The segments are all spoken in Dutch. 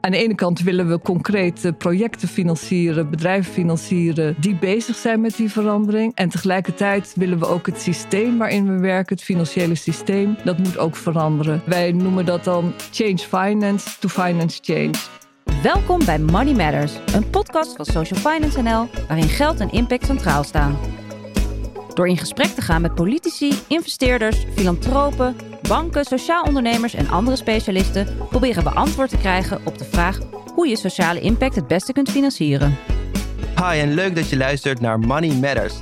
Aan de ene kant willen we concrete projecten financieren, bedrijven financieren die bezig zijn met die verandering. En tegelijkertijd willen we ook het systeem waarin we werken, het financiële systeem, dat moet ook veranderen. Wij noemen dat dan change finance to finance change. Welkom bij Money Matters, een podcast van Social Finance NL waarin geld en impact centraal staan. Door in gesprek te gaan met politici, investeerders, filantropen, banken, sociaal ondernemers en andere specialisten proberen we antwoord te krijgen op de vraag hoe je sociale impact het beste kunt financieren. Hi en leuk dat je luistert naar Money Matters.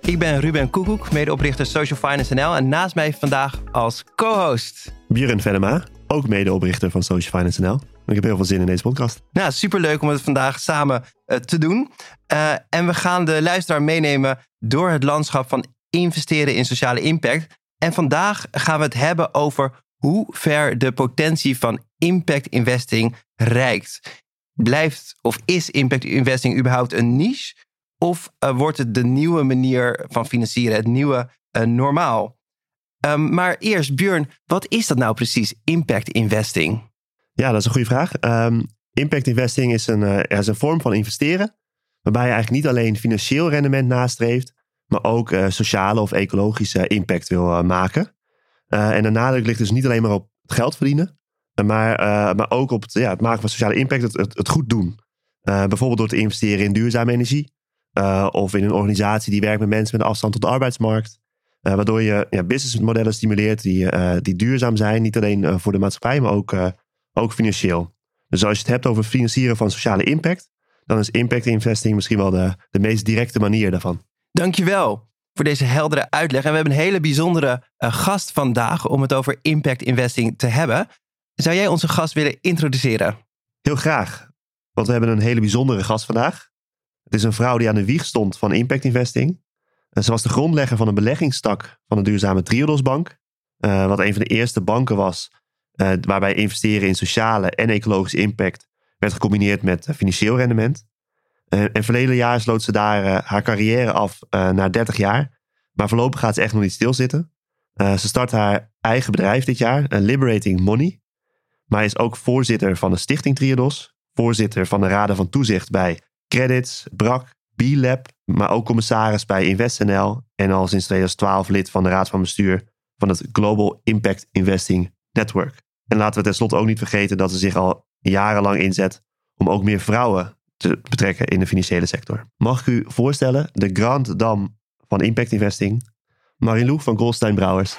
Ik ben Ruben Koekoek, medeoprichter Social Finance NL en naast mij vandaag als co-host. Björn Venema, ook medeoprichter van Social Finance NL. Ik heb heel veel zin in deze podcast. Nou, superleuk om het vandaag samen uh, te doen. Uh, en we gaan de luisteraar meenemen door het landschap van investeren in sociale impact. En vandaag gaan we het hebben over hoe ver de potentie van impact investing reikt. Blijft of is impact investing überhaupt een niche? Of uh, wordt het de nieuwe manier van financieren, het nieuwe normaal? Um, maar eerst, Björn, wat is dat nou precies, impact investing? Ja, dat is een goede vraag. Um, impact investing is een, uh, is een vorm van investeren, waarbij je eigenlijk niet alleen financieel rendement nastreeft, maar ook uh, sociale of ecologische impact wil uh, maken. En de nadruk ligt dus niet alleen maar op het geld verdienen, maar, maar ook op het, ja, het maken van sociale impact, het, het, het goed doen. bijvoorbeeld door te investeren in duurzame energie of in een organisatie die werkt met mensen met afstand tot de arbeidsmarkt. waardoor je ja, businessmodellen stimuleert die, die duurzaam zijn, niet alleen voor de maatschappij, maar ook, ook financieel. Dus als je het hebt over financieren van sociale impact, dan is impact investing misschien wel de, de meest directe manier daarvan. Dankjewel voor deze heldere uitleg. En we hebben een hele bijzondere uh, gast vandaag om het over impact investing te hebben. Zou jij onze gast willen introduceren? Heel graag, want we hebben een hele bijzondere gast vandaag. Het is een vrouw die aan de wieg stond van impact investing. En ze was de grondlegger van een beleggingstak van de duurzame Triodos Bank. Uh, wat een van de eerste banken was uh, waarbij investeren in sociale en ecologische impact werd gecombineerd met financieel rendement. Uh, en verleden jaar sloot ze daar haar carrière af na 30 jaar. Maar voorlopig gaat ze echt nog niet stilzitten. ze start haar eigen bedrijf dit jaar, Liberating Money. Maar is ook voorzitter van de Stichting Triodos. Voorzitter van de Raden van Toezicht bij Credits, BRAC, B-Lab. Maar ook commissaris bij InvestNL. En al sinds 2012 lid van de Raad van Bestuur van het Global Impact Investing Network. En laten we tenslotte ook niet vergeten dat ze zich al jarenlang inzet om ook meer vrouwen te betrekken in de financiële sector. Mag ik u voorstellen de Grand Dame van Impact Investing, Marilou van Goldstein Brouwers.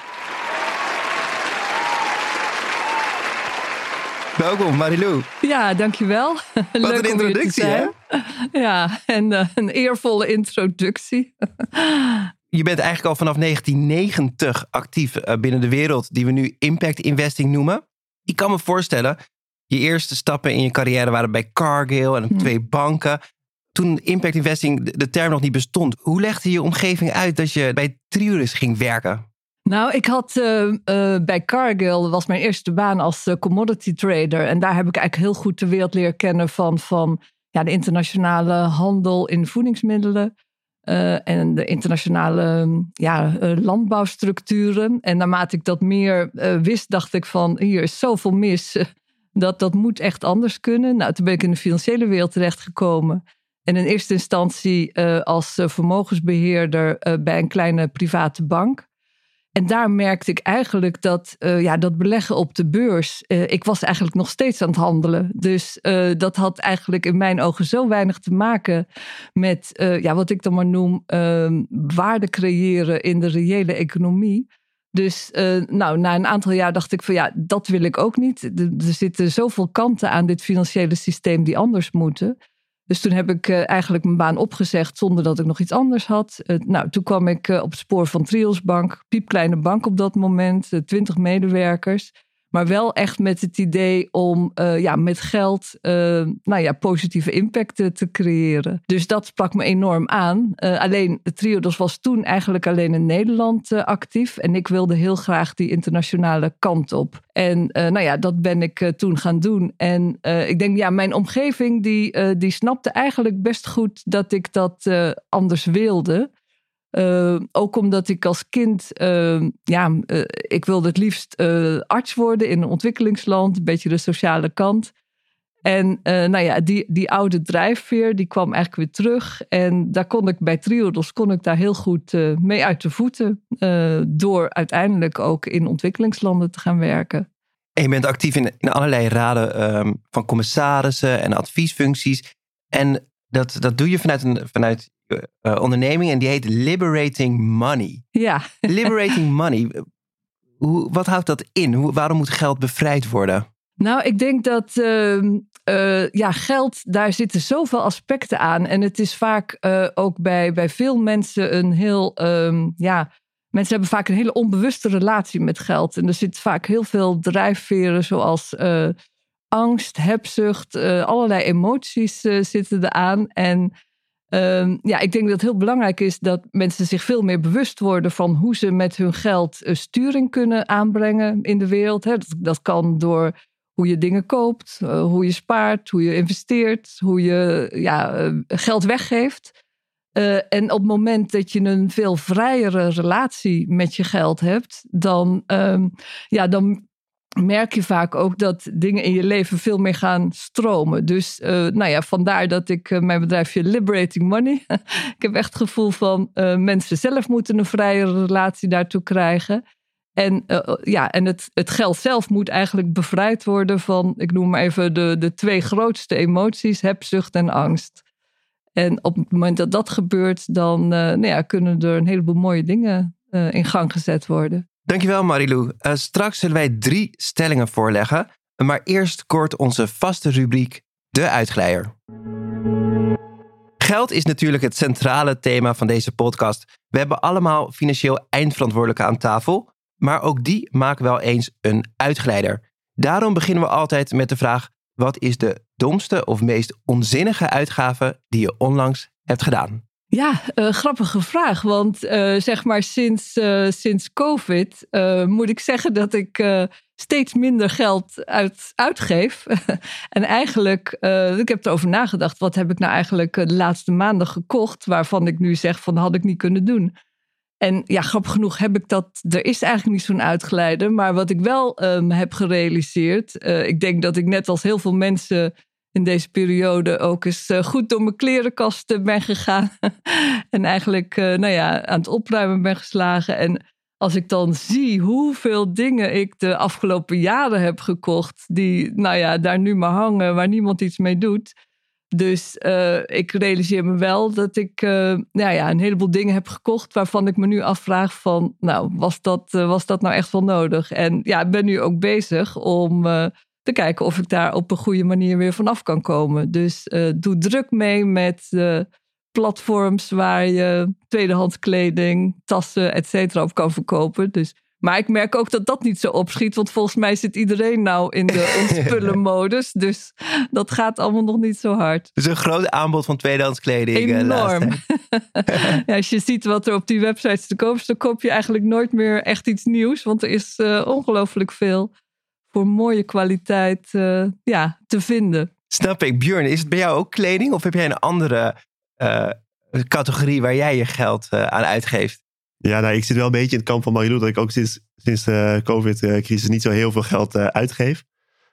Welkom Marilou. Ja, dankjewel. Wat Leuk een introductie hè? Ja, en uh, een eervolle introductie. Je bent eigenlijk al vanaf 1990 actief uh, binnen de wereld die we nu impact investing noemen. Ik kan me voorstellen je eerste stappen in je carrière waren bij Cargill en op twee banken. Toen impact investing de term nog niet bestond, hoe legde je omgeving uit dat je bij Triodos ging werken? Nou, ik had uh, uh, bij Cargill, was mijn eerste baan als uh, commodity trader. En daar heb ik eigenlijk heel goed de wereld leren kennen van, van ja, de internationale handel in voedingsmiddelen. En de internationale ja, landbouwstructuren. En naarmate ik dat meer wist, dacht ik van hier is zoveel mis. Dat, dat moet echt anders kunnen. Nou, toen ben ik in de financiële wereld terechtgekomen. En in eerste instantie als eh, vermogensbeheerder bij een kleine private bank. En daar merkte ik eigenlijk dat, uh, ja, dat beleggen op de beurs. ik was eigenlijk nog steeds aan het handelen. Dus dat had eigenlijk in mijn ogen zo weinig te maken met ja, wat ik dan maar noem ehm, waarde creëren in de reële economie. Dus nou, na een aantal jaar dacht ik van ja, dat wil ik ook niet. Er, zitten zoveel kanten aan dit financiële systeem die anders moeten. Dus toen heb ik uh, eigenlijk mijn baan opgezegd zonder dat ik nog iets anders had. Uh, nou, toen kwam ik op het spoor van Trios Bank, piepkleine bank op dat moment, twintig medewerkers. Maar wel echt met het idee om uh, ja, met geld uh, nou ja, positieve impact te creëren. Dus dat sprak me enorm aan. Uh, alleen Triodos was toen eigenlijk alleen in Nederland actief. En ik wilde heel graag die internationale kant op. En nou ja, dat ben ik toen gaan doen. En ik denk, ja, mijn omgeving die, die snapte eigenlijk best goed dat ik dat anders wilde. Uh, ook omdat ik als kind, uh, ja, uh, ik wilde het liefst arts worden in een ontwikkelingsland, een beetje de sociale kant. En nou ja, die, die oude drijfveer die kwam eigenlijk weer terug. En daar kon ik bij Triodos kon ik daar heel goed mee uit de voeten. Door uiteindelijk ook in ontwikkelingslanden te gaan werken. En je bent actief in, allerlei raden um, van commissarissen en adviesfuncties. En dat, dat doe je vanuit een vanuit, onderneming en die heet Liberating Money. Ja. Liberating Money. Hoe, wat houdt dat in? Hoe, waarom moet geld bevrijd worden? Nou, ik denk dat uh, ja, geld, daar zitten zoveel aspecten aan. En het is vaak uh, ook bij, bij veel mensen een heel, um, ja, mensen hebben vaak een hele onbewuste relatie met geld. En er zit vaak heel veel drijfveren zoals angst, hebzucht, allerlei emoties zitten eraan. En um, ja, ik denk dat het heel belangrijk is dat mensen zich veel meer bewust worden van hoe ze met hun geld sturing kunnen aanbrengen in de wereld. Dat, dat kan door hoe je dingen koopt, uh, hoe je spaart, hoe je investeert, hoe je ja, uh, geld weggeeft. En op het moment dat je een veel vrijere relatie met je geld hebt, dan, um, ja, dan merk je vaak ook dat dingen in je leven veel meer gaan stromen. Dus nou ja, vandaar dat ik mijn bedrijfje Liberating Money. ik heb echt het gevoel van mensen zelf moeten een vrijere relatie daartoe krijgen. En, ja, en het, het geld zelf moet eigenlijk bevrijd worden van, ik noem maar even de, de twee grootste emoties, hebzucht en angst. En op het moment dat dat gebeurt, dan nou ja, kunnen er een heleboel mooie dingen in gang gezet worden. Dankjewel Marilou. straks zullen wij drie stellingen voorleggen. Maar eerst kort onze vaste rubriek, de uitglijder. Geld is natuurlijk het centrale thema van deze podcast. We hebben allemaal financieel eindverantwoordelijke aan tafel maar ook die maken wel eens een uitglijder. Daarom beginnen we altijd met de vraag: wat is de domste of meest onzinnige uitgave die je onlangs hebt gedaan? Ja, uh, grappige vraag. Want uh, zeg maar sinds, uh, sinds COVID moet ik zeggen dat ik steeds minder geld uit, uitgeef. en eigenlijk, ik heb erover nagedacht. Wat heb ik nou eigenlijk de laatste maanden gekocht? Waarvan ik nu zeg van had ik niet kunnen doen. En ja, grappig genoeg heb ik dat. Er is eigenlijk niet zo'n uitgeleide. Maar wat ik wel um, heb gerealiseerd. Ik denk dat ik net als heel veel mensen in deze periode ook eens uh, goed door mijn klerenkasten ben gegaan. en eigenlijk uh, nou ja, aan het opruimen ben geslagen. En als ik dan zie hoeveel dingen ik de afgelopen jaren heb gekocht. Die nou ja, daar nu maar hangen, waar niemand iets mee doet dus ik realiseer me wel dat ik nou ja, een heleboel dingen heb gekocht waarvan ik me nu afvraag van, nou, was dat, was dat nou echt wel nodig? En ja, ik ben nu ook bezig om te kijken of ik daar op een goede manier weer vanaf kan komen. Dus doe druk mee met platforms waar je tweedehands kleding, tassen, et cetera op kan verkopen. Dus maar ik merk ook dat dat niet zo opschiet. Want volgens mij zit iedereen nou in de ontspullenmodus. Dus dat gaat allemaal nog niet zo hard. Dus een groot aanbod van tweedehands kleding. Eh, Enorm. ja, als je ziet wat er op die websites te koop is, dan koop je eigenlijk nooit meer echt iets nieuws. Want er is uh, ongelooflijk veel voor mooie kwaliteit uh, ja, te vinden. Snap ik. Björn, is het bij jou ook kleding? Of heb jij een andere categorie waar jij je geld aan uitgeeft? Ja, nou, ik zit wel een beetje in het kamp van Marilou. Dat ik ook sinds, sinds de COVID-crisis niet zo heel veel geld uh, uitgeef.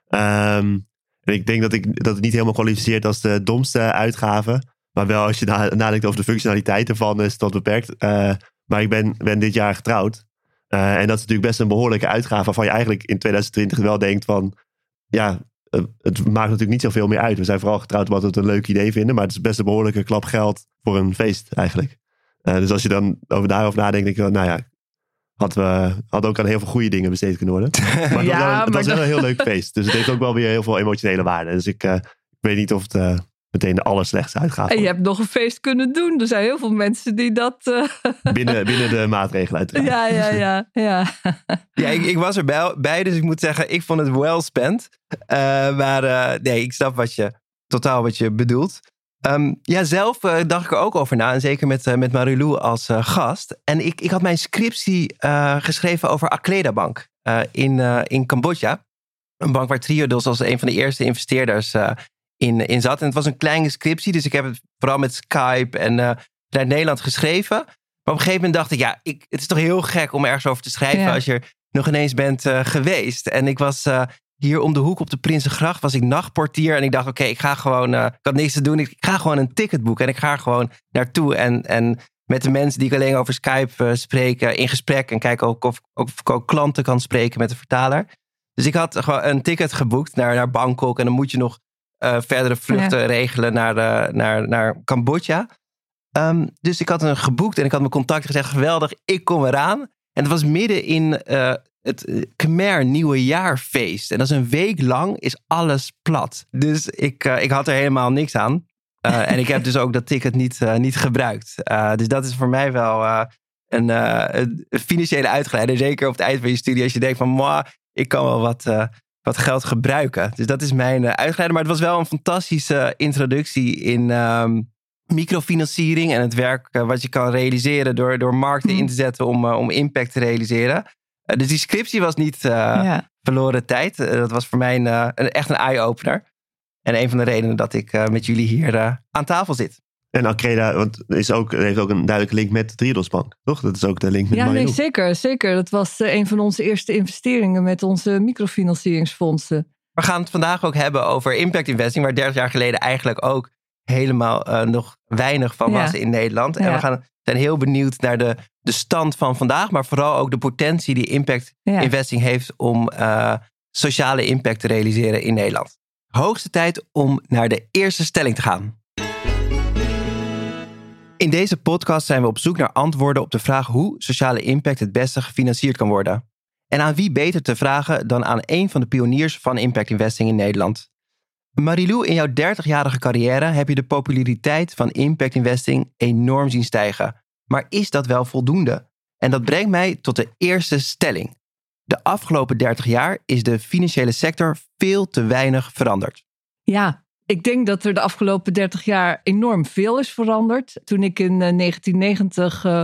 Um, en ik denk dat, ik, dat het niet helemaal kwalificeert als de domste uitgave. Maar wel als je na, nadenkt over de functionaliteit ervan, is dat beperkt. Uh, maar ik ben, ben dit jaar getrouwd. Uh, en dat is natuurlijk best een behoorlijke uitgave. Waarvan je eigenlijk in 2020 wel denkt van... Ja, het maakt natuurlijk niet zoveel meer uit. We zijn vooral getrouwd omdat we het een leuk idee vinden. Maar het is best een behoorlijke klap geld voor een feest eigenlijk. Uh, dus als je dan over daarover nadenkt, denk ik, nou ja, had we had ook aan heel veel goede dingen besteed kunnen worden. Maar het ja, was, wel, het was wel een heel leuk feest. Dus het heeft ook wel weer heel veel emotionele waarde. Dus ik, uh, ik weet niet of het uh, meteen de allerslechtste uitgaat. En je hebt nog een feest kunnen doen. Er zijn heel veel mensen die dat... Binnen, binnen de maatregelen uiteraard. Ja, ja, ja. Ja, ja ik, ik was erbij, dus ik moet zeggen, ik vond het well spent. maar nee, ik snap wat je, totaal wat je bedoelt. Um, ja, zelf uh, dacht ik er ook over na. En zeker met, uh, met Marilou als uh, gast. En ik, ik had mijn scriptie geschreven over Akleda Bank in, in Cambodja. Een bank waar Triodos als een van de eerste investeerders in, in zat. En het was een kleine scriptie, dus ik heb het vooral met Skype en naar Nederland geschreven. Maar op een gegeven moment dacht ik, ja, ik, het is toch heel gek om ergens over te schrijven ja. als je er nog ineens bent geweest. En ik was hier om de hoek op de Prinsengracht was ik nachtportier. En ik dacht, oké, ik ga gewoon, uh, ik had niks te doen. Ik ga gewoon een ticket boeken. En ik ga gewoon naartoe. En, en met de mensen die ik alleen over Skype uh, spreken, in gesprek. En kijken ook of, of ik ook klanten kan spreken met de vertaler. Dus ik had gewoon een ticket geboekt naar, naar Bangkok. En dan moet je nog uh, verdere vluchten ja. regelen naar, uh, naar, naar Cambodja. Um, dus ik had een geboekt en ik had mijn contact gezegd: geweldig, ik kom eraan. En het was midden in uh, het Khmer Nieuwe Jaarfeest. En dat is een week lang is alles plat. Dus ik, ik had er helemaal niks aan. en ik heb dus ook dat ticket niet, niet gebruikt. dus dat is voor mij wel een, een, financiële uitgeleider. Zeker op het eind van je studie. Als je denkt van, moi, ik kan wel wat, wat geld gebruiken. Dus dat is mijn uh, uitgeleider. Maar het was wel een fantastische introductie in um, microfinanciering en het werk uh, wat je kan realiseren door, door markten mm. in te zetten om, uh, om impact te realiseren. dus die scriptie was niet ja. verloren tijd. dat was voor mij een, een echt een eye-opener. En een van de redenen dat ik met jullie hier aan tafel zit. En Acreda want is ook, heeft ook een duidelijke link met de Triodosbank, toch? Dat is ook de link met Ja, nee, zeker, zeker. Dat was uh, een van onze eerste investeringen met onze microfinancieringsfondsen. We gaan het vandaag ook hebben over impact investing, waar 30 jaar geleden eigenlijk ook helemaal uh, nog weinig van ja. was in Nederland. En ja. we gaan, zijn heel benieuwd naar de, de stand van vandaag, maar vooral ook de potentie die impact ja. investing heeft om uh, sociale impact te realiseren in Nederland. Hoogste tijd om naar de eerste stelling te gaan. In deze podcast zijn we op zoek naar antwoorden op de vraag hoe sociale impact het beste gefinancierd kan worden. En aan wie beter te vragen dan aan een van de pioniers van impact investing in Nederland. Marilou, in jouw 30-jarige carrière heb je de populariteit van impact investing enorm zien stijgen. Maar is dat wel voldoende? En dat brengt mij tot de eerste stelling. De afgelopen 30 jaar is de financiële sector veel te weinig veranderd. Ja, ik denk dat er de afgelopen 30 jaar enorm veel is veranderd. Toen ik in 1990 uh,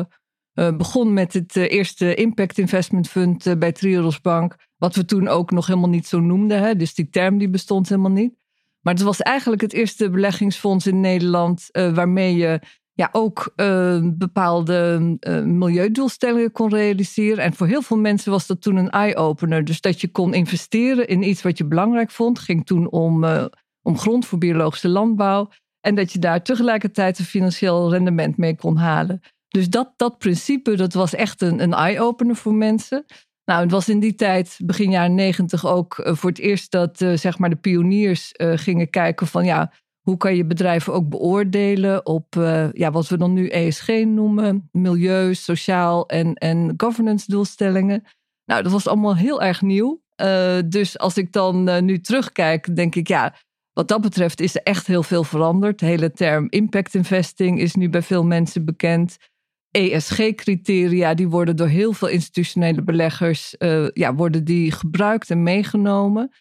uh, begon met het eerste Impact Investment Fund bij Triodos Bank, wat we toen ook nog helemaal niet zo noemden, hè? dus die term die bestond helemaal niet. Maar het was eigenlijk het eerste beleggingsfonds in Nederland waarmee je ja, ook bepaalde milieudoelstellingen kon realiseren. En voor heel veel mensen was dat toen een eye-opener. Dus dat je kon investeren in iets wat je belangrijk vond. ging toen om om grond voor biologische landbouw. En dat je daar tegelijkertijd een financieel rendement mee kon halen. Dus dat, dat principe, dat was echt een, een eye-opener voor mensen. Nou, het was in die tijd, begin jaren negentig, ook uh, voor het eerst dat uh, zeg maar de pioniers uh, gingen kijken van ja, hoe kan je bedrijven ook beoordelen op ja, wat we dan nu ESG noemen, milieu, sociaal en, en governance doelstellingen. Nou, dat was allemaal heel erg nieuw. dus als ik dan nu terugkijk, denk ik ja, wat dat betreft is er echt heel veel veranderd. De hele term impact investing is nu bij veel mensen bekend. ESG-criteria, die worden door heel veel institutionele beleggers uh, ja, worden die gebruikt en meegenomen.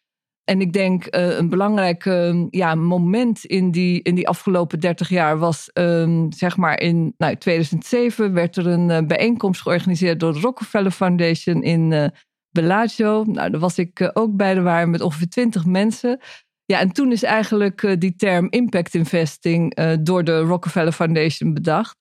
En ik denk uh, een belangrijk uh, ja, moment in die, in die afgelopen 30 jaar was, um, zeg maar in nou, 2007 werd er een bijeenkomst georganiseerd door de Rockefeller Foundation in Bellagio. Nou, daar was ik ook bij, er waren met ongeveer 20 mensen. Ja, en toen is eigenlijk uh, die term impact investing uh, door de Rockefeller Foundation bedacht.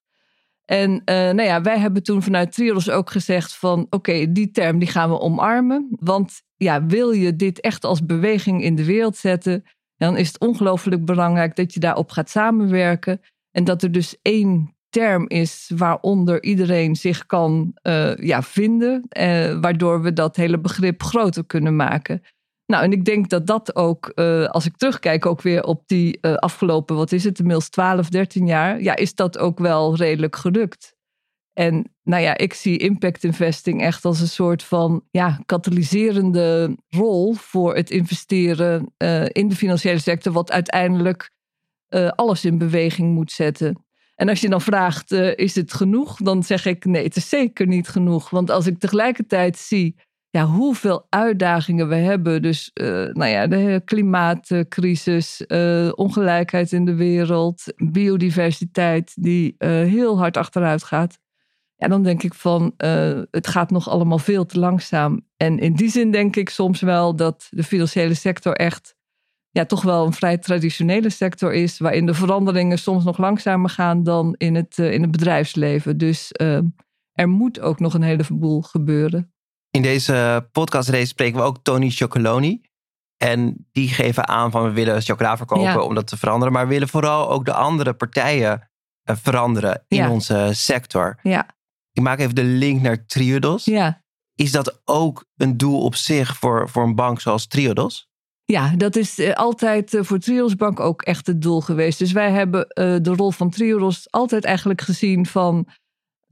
En uh, nou ja, wij hebben toen vanuit Triodos ook gezegd van oké, die term die gaan we omarmen. Want ja, wil je dit echt als beweging in de wereld zetten, dan is het ongelooflijk belangrijk dat je daarop gaat samenwerken. En dat er dus één term is waaronder iedereen zich kan ja, vinden, waardoor we dat hele begrip groter kunnen maken. Nou, en ik denk dat dat ook, uh, als ik terugkijk ook weer op die uh, afgelopen, wat is het, inmiddels 12, 13 jaar, ja, is dat ook wel redelijk gelukt. En nou ja, ik zie impact investing echt als een soort van ja, katalyserende rol voor het investeren uh, in de financiële sector, wat uiteindelijk alles in beweging moet zetten. En als je dan vraagt, is het genoeg? Dan zeg ik nee, het is zeker niet genoeg. Want als ik tegelijkertijd zie ja, hoeveel uitdagingen we hebben. Dus uh, nou ja, de klimaatcrisis, uh, ongelijkheid in de wereld, biodiversiteit die uh, heel hard achteruit gaat. Ja, dan denk ik van het gaat nog allemaal veel te langzaam. En in die zin denk ik soms wel dat de financiële sector echt ja, toch wel een vrij traditionele sector is, waarin de veranderingen soms nog langzamer gaan dan in het, in het bedrijfsleven. Dus er moet ook nog een heleboel gebeuren. In deze podcastrace spreken we ook Tony Chocoloni. En die geven aan van we willen chocola verkopen Ja. om dat te veranderen. Maar we willen vooral ook de andere partijen eh, veranderen in Ja. onze sector. Ja, Ik maak even de link naar Triodos. ja. Is dat ook een doel op zich voor, voor een bank zoals Triodos? Ja, dat is eh, altijd eh, voor Triodos Bank ook echt het doel geweest. Dus wij hebben de rol van Triodos altijd eigenlijk gezien van...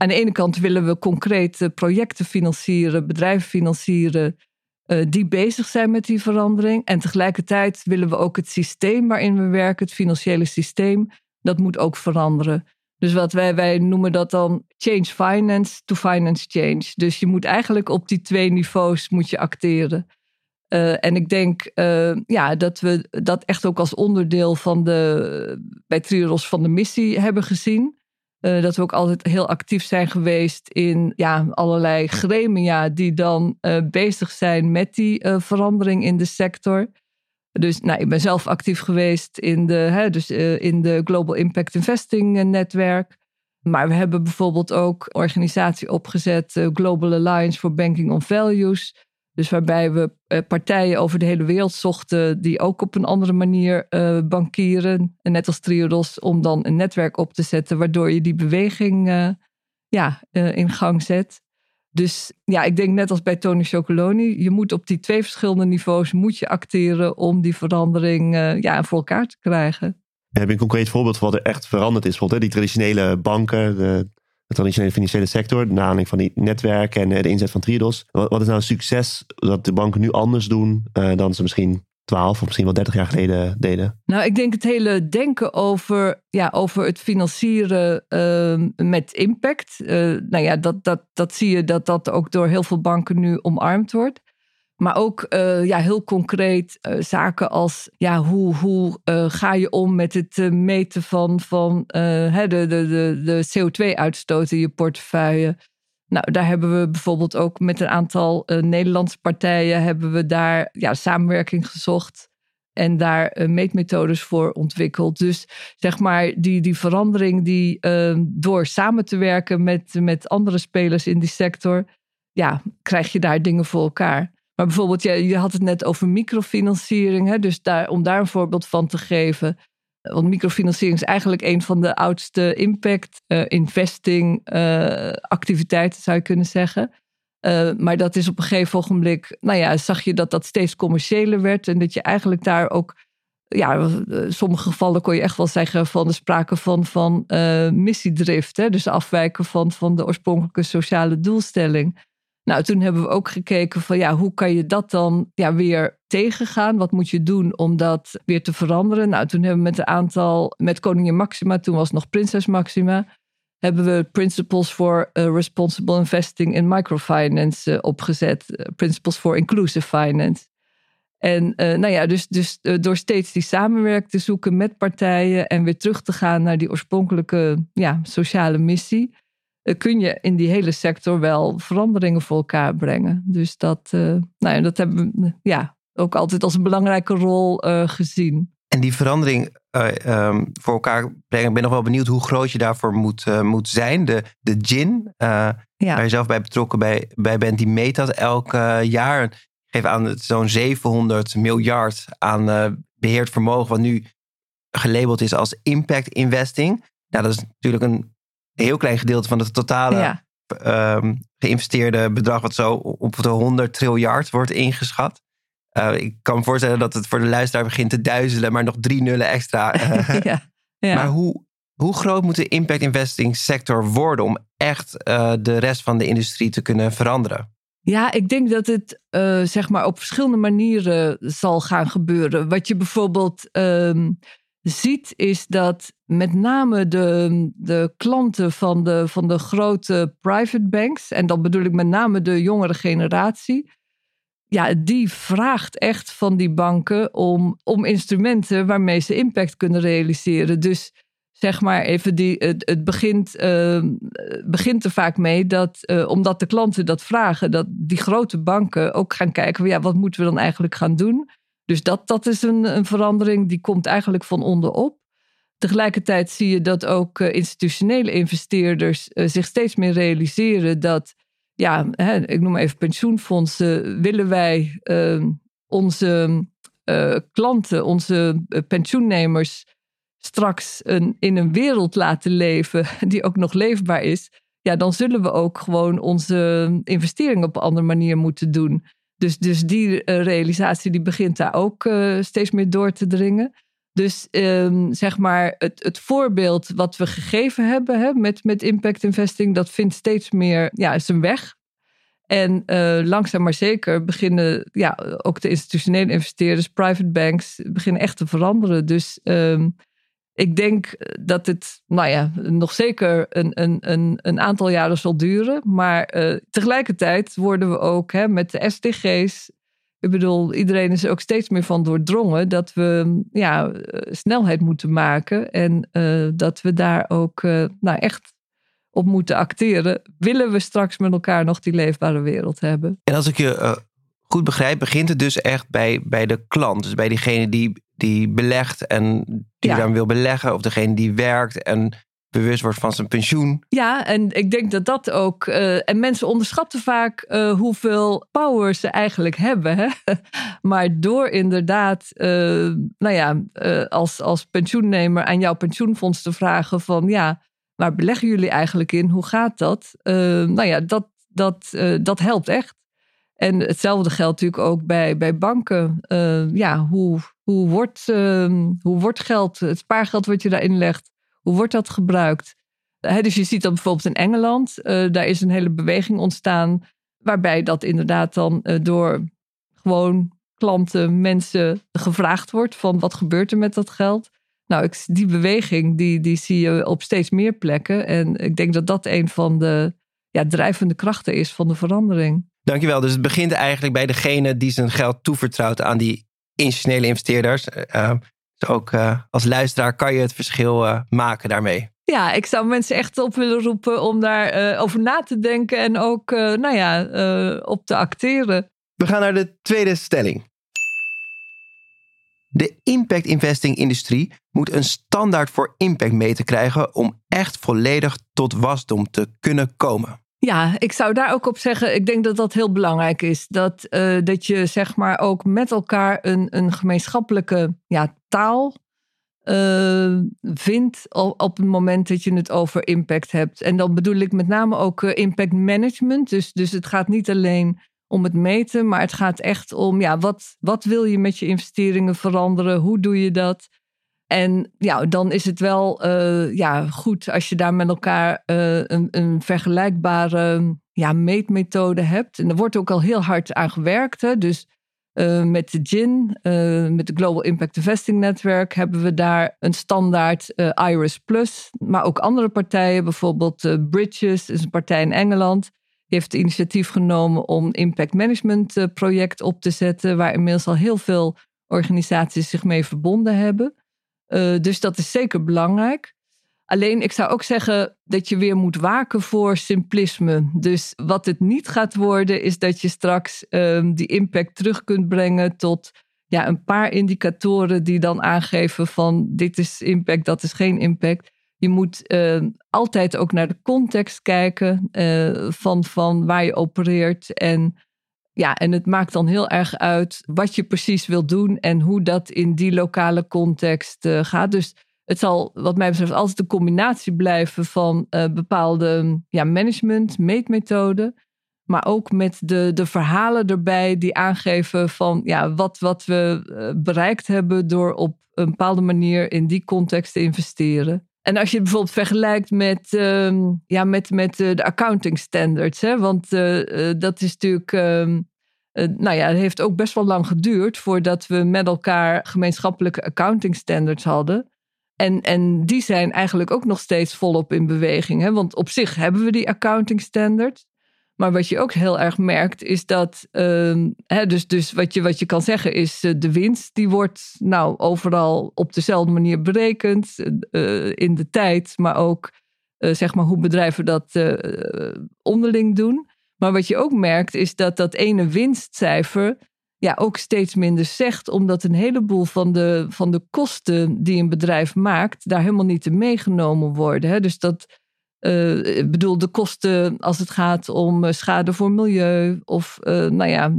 aan de ene kant willen we concreet eh, projecten financieren, bedrijven financieren... eh, die bezig zijn met die verandering. En tegelijkertijd willen we ook het systeem waarin we werken, het financiële systeem... dat moet ook veranderen. Dus wat wij, wij noemen dat dan change finance to finance change. Dus je moet eigenlijk op die twee niveaus moet je acteren. Uh, en ik denk uh, ja, dat we dat echt ook als onderdeel van de, bij Triodos van de missie hebben gezien. Uh, dat we ook altijd heel actief zijn geweest in ja, allerlei gremia die dan bezig zijn met die verandering in de sector. Dus nou, ik ben zelf actief geweest in de, hè, dus, in de Global Impact Investing netwerk. Maar we hebben bijvoorbeeld ook organisatie opgezet, Global Alliance for Banking on Values. Dus waarbij we partijen over de hele wereld zochten die ook op een andere manier uh, bankieren. Net als Triodos, om dan een netwerk op te zetten waardoor je die beweging uh, ja, in gang zet. Dus ja, ik denk net als bij Tony Chocoloni, je moet op die twee verschillende niveaus moet je acteren om die verandering ja, voor elkaar te krijgen. Heb je een concreet voorbeeld van wat er echt veranderd is? Bijvoorbeeld die traditionele banken, de, de traditionele financiële sector, de aanleiding van die netwerken en de inzet van Triodos. Wat, is nou een succes dat de banken nu anders doen uh, dan ze misschien 12 of misschien wel 30 jaar geleden deden? Nou, ik denk het hele denken over, ja, over het financieren uh, met impact. Uh, nou ja, dat, dat, dat zie je dat dat ook door heel veel banken nu omarmd wordt. Maar ook uh, ja, heel concreet uh, zaken als ja, hoe, hoe uh, ga je om met het meten van, van de, de, de, de CO2-uitstoot in je portefeuille. Nou, daar hebben we bijvoorbeeld ook met een aantal Nederlandse partijen hebben we daar ja, samenwerking gezocht. En daar meetmethodes voor ontwikkeld. Dus zeg maar, die, die verandering die door samen te werken met, met andere spelers in die sector, ja, krijg je daar dingen voor elkaar. Maar bijvoorbeeld, je, had het net over microfinanciering. Hè? Dus daar, om daar een voorbeeld van te geven. Want microfinanciering is eigenlijk een van de oudste impact uh, investing uh, activiteiten, zou je kunnen zeggen. Uh, maar dat is op een gegeven ogenblik, nou ja, zag je dat dat steeds commerciëler werd. En dat je eigenlijk daar ook, ja, in sommige gevallen kon je echt wel zeggen van de sprake van, van missiedrift. Hè? Dus afwijken van, van de oorspronkelijke sociale doelstelling. Nou, toen hebben we ook gekeken van ja, hoe kan je dat dan ja, weer tegengaan? Wat moet je doen om dat weer te veranderen? Nou, toen hebben we met een aantal, met koningin Maxima, toen was nog prinses Maxima, hebben we Principles for uh, Responsible Investing in Microfinance uh, opgezet. Uh, Principles for Inclusive Finance. En nou ja, dus, dus door steeds die samenwerking te zoeken met partijen en weer terug te gaan naar die oorspronkelijke ja, sociale missie kun je in die hele sector wel veranderingen voor elkaar brengen. Dus dat, uh, nou ja, dat hebben we ja, ook altijd als een belangrijke rol uh, gezien. En die verandering uh, um, voor elkaar brengen, ik ben nog wel benieuwd hoe groot je daarvoor moet, moet zijn. De, de GIN, ja. waar je zelf bij betrokken bij, bij bent, die meet dat elk jaar. Geef aan zo'n 700 miljard aan beheerd vermogen, wat nu gelabeld is als impact investing. Nou, dat is natuurlijk een heel klein gedeelte van het totale ja. um, geïnvesteerde bedrag, wat zo op de 100 triljard wordt ingeschat. Uh, ik kan me voorstellen dat het voor de luisteraar begint te duizelen, maar nog drie nullen extra. Uh, ja. Ja. Maar hoe, hoe groot moet de impact investing sector worden om echt uh, de rest van de industrie te kunnen veranderen? Ja, ik denk dat het uh, zeg maar op verschillende manieren zal gaan gebeuren. Wat je bijvoorbeeld um, ziet, is dat met name de, de klanten van de, van de grote private banks, en dan bedoel ik met name de jongere generatie, ja, die vraagt echt van die banken om, om instrumenten waarmee ze impact kunnen realiseren. Dus zeg maar even, die, het, het begint, uh, begint er vaak mee dat, uh, omdat de klanten dat vragen, dat die grote banken ook gaan kijken, ja, wat moeten we dan eigenlijk gaan doen? Dus dat, dat is een, een verandering die komt eigenlijk van onderop. Tegelijkertijd zie je dat ook uh, institutionele investeerders uh, zich steeds meer realiseren dat, ja, hè, ik noem even pensioenfondsen, willen wij uh, onze uh, klanten, onze pensioennemers straks een, in een wereld laten leven die ook nog leefbaar is, ja, dan zullen we ook gewoon onze investeringen op een andere manier moeten doen. Dus, dus die realisatie die begint daar ook steeds meer door te dringen. Dus um, zeg maar, het, het voorbeeld wat we gegeven hebben hè, met, met impact investing, dat vindt steeds meer ja, zijn weg. En uh, langzaam maar zeker beginnen ja, ook de institutionele investeerders, private banks, beginnen echt te veranderen. Dus um, ik denk dat het, nou ja, nog zeker een, een, een, een aantal jaren zal duren. Maar uh, tegelijkertijd worden we ook hè, met de SDG's ik bedoel, iedereen is er ook steeds meer van doordrongen dat we ja, eh, snelheid moeten maken. En uh, dat we daar ook uh, nou echt op moeten acteren. Willen we straks met elkaar nog die leefbare wereld hebben? En als ik je uh, goed begrijp, begint het dus echt bij, bij de klant. Dus bij diegene die, die belegt en die ja. dan wil beleggen. Of degene die werkt en bewust wordt van zijn pensioen. Ja, en ik denk dat dat ook. Uh, en mensen onderschatten vaak uh, hoeveel power ze eigenlijk hebben. Hè? maar door inderdaad, uh, nou ja, als, als pensioennemer aan jouw pensioenfonds te vragen: van ja, waar beleggen jullie eigenlijk in? Hoe gaat dat? nou ja, dat, dat, dat helpt echt. En hetzelfde geldt natuurlijk ook bij, bij banken. ja, hoe, hoe, wordt, hoe wordt geld, het spaargeld wat je daarin legt, hoe wordt dat gebruikt? dus je ziet dat bijvoorbeeld in Engeland, uh, daar is een hele beweging ontstaan, waarbij dat inderdaad dan uh, door gewoon klanten, mensen gevraagd wordt van wat gebeurt er met dat geld. Nou, ik, die beweging die, die zie je op steeds meer plekken. En ik denk dat dat een van de ja, drijvende krachten is van de verandering. Dankjewel. Dus het begint eigenlijk bij degene die zijn geld toevertrouwt aan die institutionele investeerders. Uh, dus ook uh, als luisteraar kan je het verschil uh, maken daarmee. Ja, ik zou mensen echt op willen roepen om daarover uh, over na te denken en ook nou ja, op te acteren. We gaan naar de tweede stelling. De impact investing industrie moet een standaard voor impact meten krijgen om echt volledig tot wasdom te kunnen komen. Ja, ik zou daar ook op zeggen, ik denk dat dat heel belangrijk is. Dat, uh, dat je zeg maar ook met elkaar een, een gemeenschappelijke ja, taal uh, vindt op, het moment dat je het over impact hebt. En dan bedoel ik met name ook uh, impact management. Dus, dus het gaat niet alleen om het meten, maar het gaat echt om ja, wat, wat wil je met je investeringen veranderen? Hoe doe je dat? En ja, dan is het wel uh, ja, goed als je daar met elkaar een, een, vergelijkbare ja, meetmethode hebt. En er wordt ook al heel hard aan gewerkt. Hè? Dus uh, met de GIN, met de Global Impact Investing Network, hebben we daar een standaard IRIS Plus. Maar ook andere partijen, bijvoorbeeld Bridges, is een partij in Engeland. Die heeft het initiatief genomen om impact management project op te zetten, waar inmiddels al heel veel organisaties zich mee verbonden hebben. Uh, dus dat is zeker belangrijk. Alleen ik zou ook zeggen dat je weer moet waken voor simplisme. Dus wat het niet gaat worden, is dat je straks um, die impact terug kunt brengen tot ja, een paar indicatoren die dan aangeven van dit is impact, dat is geen impact. Je moet uh, altijd ook naar de context kijken uh, van, van waar je opereert en ja, en het maakt dan heel erg uit wat je precies wil doen en hoe dat in die lokale context uh, gaat. Dus het zal, wat mij betreft, altijd een combinatie blijven van uh, bepaalde ja, management, meetmethoden. Maar ook met de, de verhalen erbij die aangeven van ja, wat, wat we uh, bereikt hebben door op een bepaalde manier in die context te investeren. En als je het bijvoorbeeld vergelijkt met, uh, ja, met, met uh, de accounting standards, hè, want dat is natuurlijk ehm, nou ja, het heeft ook best wel lang geduurd voordat we met elkaar gemeenschappelijke accounting standards hadden. En, en die zijn eigenlijk ook nog steeds volop in beweging. Hè? Want op zich hebben we die accounting standards. Maar wat je ook heel erg merkt, is dat. Uh, hè, dus dus wat, je, wat je kan zeggen is. Uh, de winst die wordt nou overal op dezelfde manier berekend. Uh, in de tijd, maar ook zeg maar hoe bedrijven dat onderling doen. Maar wat je ook merkt is dat dat ene winstcijfer ja, ook steeds minder zegt, omdat een heleboel van de, van de kosten die een bedrijf maakt, daar helemaal niet in meegenomen worden. Hè? Dus dat Uh, bedoel, de kosten als het gaat om schade voor milieu of nou ja,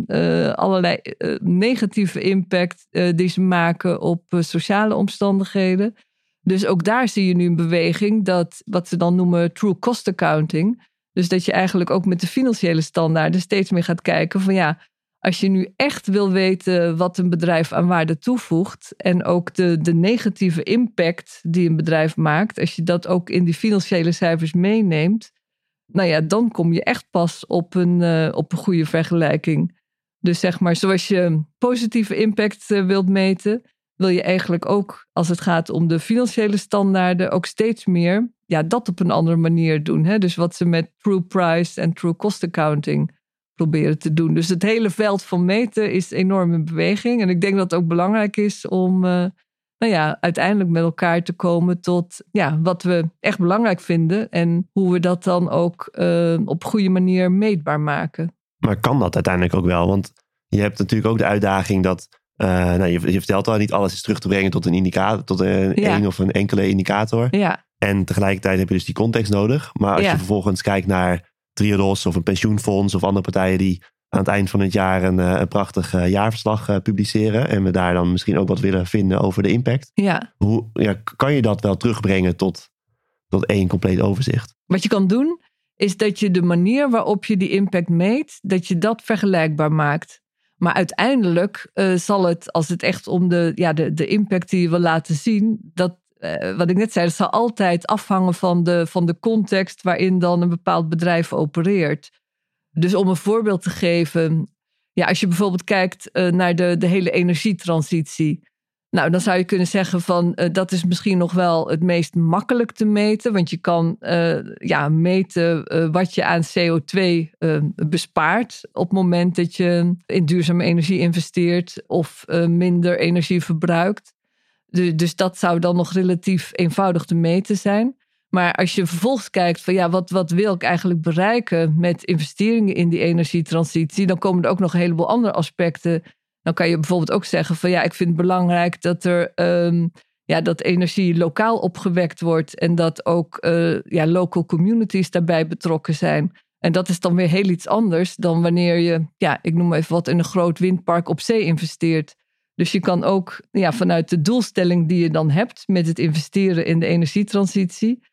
allerlei negatieve impact die ze maken op sociale omstandigheden. Dus ook daar zie je nu een beweging dat wat ze dan noemen true cost accounting. Dus dat je eigenlijk ook met de financiële standaarden steeds meer gaat kijken van ja, als je nu echt wil weten wat een bedrijf aan waarde toevoegt en ook de, de negatieve impact die een bedrijf maakt, als je dat ook in die financiële cijfers meeneemt, nou ja, dan kom je echt pas op een, uh, op een goede vergelijking. Dus zeg maar, zoals je positieve impact uh, wilt meten, wil je eigenlijk ook, als het gaat om de financiële standaarden, ook steeds meer ja, dat op een andere manier doen. Hè? Dus wat ze met true price en true cost accounting proberen te doen. Dus het hele veld van meten is enorm in beweging. En ik denk dat het ook belangrijk is om uh, nou ja, uiteindelijk met elkaar te komen tot ja, wat we echt belangrijk vinden. En hoe we dat dan ook uh, op goede manier meetbaar maken. Maar kan dat uiteindelijk ook wel? Want je hebt natuurlijk ook de uitdaging dat uh, nou, je, je, vertelt al, niet alles is terug te brengen tot een indicator, tot een, ja. een of een enkele indicator. Ja. En tegelijkertijd heb je dus die context nodig. Maar als je vervolgens kijkt naar Triodos of een pensioenfonds of andere partijen die aan het eind van het jaar een, eh, een prachtig eh, jaarverslag uh, publiceren. En we daar dan misschien ook wat willen vinden over de impact. Ja. Hoe ja, kan je dat wel terugbrengen tot, tot één compleet overzicht? Wat je kan doen, is dat je de manier waarop je die impact meet, dat je dat vergelijkbaar maakt. Maar uiteindelijk zal het, als het echt om de, ja, de, de impact die je wil laten zien, dat uh, wat ik net zei, het zal altijd afhangen van de, van de context waarin dan een bepaald bedrijf opereert. Dus om een voorbeeld te geven, ja, als je bijvoorbeeld kijkt uh, naar de, de hele energietransitie. Nou, dan zou je kunnen zeggen van uh, dat is misschien nog wel het meest makkelijk te meten. Want je kan ja, meten wat je aan CO2 bespaart op het moment dat je in duurzame energie investeert of minder energie verbruikt. Dus dat zou dan nog relatief eenvoudig te meten zijn. Maar als je vervolgens kijkt van ja, wat, wat wil ik eigenlijk bereiken met investeringen in die energietransitie, dan komen er ook nog een heleboel andere aspecten. Dan kan je bijvoorbeeld ook zeggen van ja, ik vind het belangrijk dat er um, ja, dat energie lokaal opgewekt wordt en dat ook uh, ja, local communities daarbij betrokken zijn. En dat is dan weer heel iets anders dan wanneer je, ja, ik noem even wat, in een groot windpark op zee investeert. Dus je kan ook ja, vanuit de doelstelling die je dan hebt met het investeren in de energietransitie,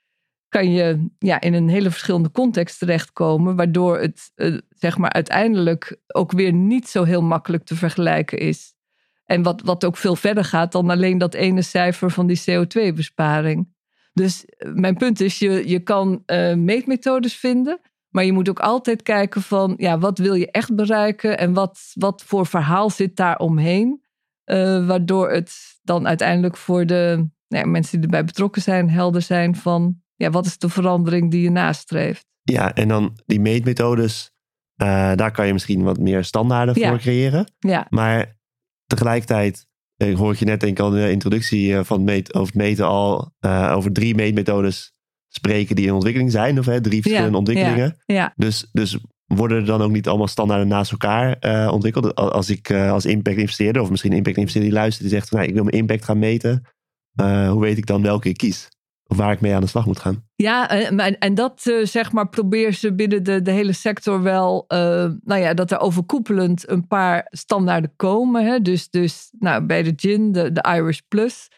kan je ja, in een hele verschillende context terechtkomen, waardoor het uh, zeg maar uiteindelijk ook weer niet zo heel makkelijk te vergelijken is. En wat, wat ook veel verder gaat dan alleen dat ene cijfer van die CO2-besparing. Dus eh, mijn punt is, je, je kan uh, meetmethodes vinden, maar je moet ook altijd kijken van, ja, wat wil je echt bereiken en wat, wat voor verhaal zit daar omheen? Uh, waardoor het dan uiteindelijk voor de nou ja, mensen die erbij betrokken zijn, helder zijn van ja, wat is de verandering die je nastreeft. Ja, en dan die meetmethodes, uh, daar kan je misschien wat meer standaarden ja. voor creëren. Ja. Maar tegelijkertijd ik hoor je net denk ik al in de introductie eh, van meet, over het meten al uh, over drie meetmethodes spreken die in ontwikkeling zijn. Of hè, drie verschillende ontwikkelingen. Ja. Dus, dus worden er dan ook niet allemaal standaarden naast elkaar uh, ontwikkeld? Als ik uh, als impact investeerder, of misschien impact investeerder die luistert, die zegt: nou, ik wil mijn impact gaan meten. Uh, hoe weet ik dan welke ik kies? Of waar ik mee aan de slag moet gaan? Ja, en, en dat zeg maar probeer ze binnen de, de hele sector wel, nou ja, dat er overkoepelend een paar standaarden komen. Hè? Dus, dus nou, bij de gin, de, de Irish Plus.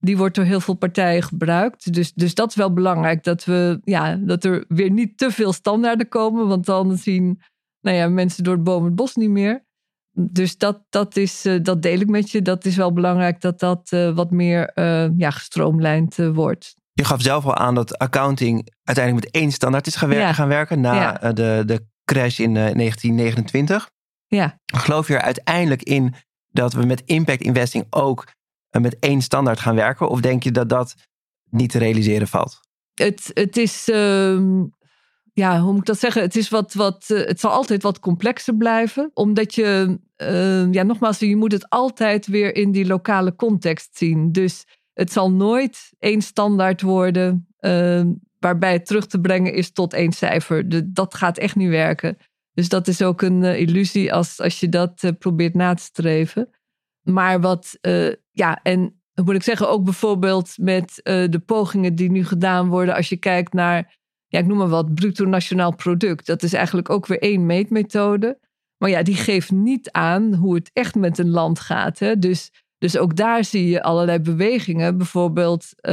Die wordt door heel veel partijen gebruikt. Dus, dus dat is wel belangrijk. Dat, we, ja, dat er weer niet te veel standaarden komen. Want dan zien nou ja, mensen door het boom het bos niet meer. Dus dat, dat, is, uh, dat deel ik met je. Dat is wel belangrijk dat dat uh, wat meer uh, ja, gestroomlijnd wordt. Je gaf zelf al aan dat accounting uiteindelijk met één standaard is gaan, wer ja. gaan werken. Na ja. de, de crash in 1929. Ja. Geloof je er uiteindelijk in dat we met impact investing ook met één standaard gaan werken? Of denk je dat dat niet te realiseren valt? Het, het is, uh, ja, hoe moet ik dat zeggen? Het, is wat, wat, uh, het zal altijd wat complexer blijven. Omdat je, uh, ja, nogmaals, je moet het altijd weer in die lokale context zien. Dus het zal nooit één standaard worden ehm, waarbij het terug te brengen is tot één cijfer. Dat gaat echt niet werken. Dus dat is ook een uh, illusie als, als je dat uh, probeert na te streven. Maar wat, ja, en moet ik zeggen, ook bijvoorbeeld met uh, de pogingen die nu gedaan worden, als je kijkt naar ja, ik noem maar wat, bruto nationaal product. Dat is eigenlijk ook weer één meetmethode. Maar ja, die geeft niet aan hoe het echt met een land gaat. Hè? Dus, dus ook daar zie je allerlei bewegingen. Bijvoorbeeld, uh,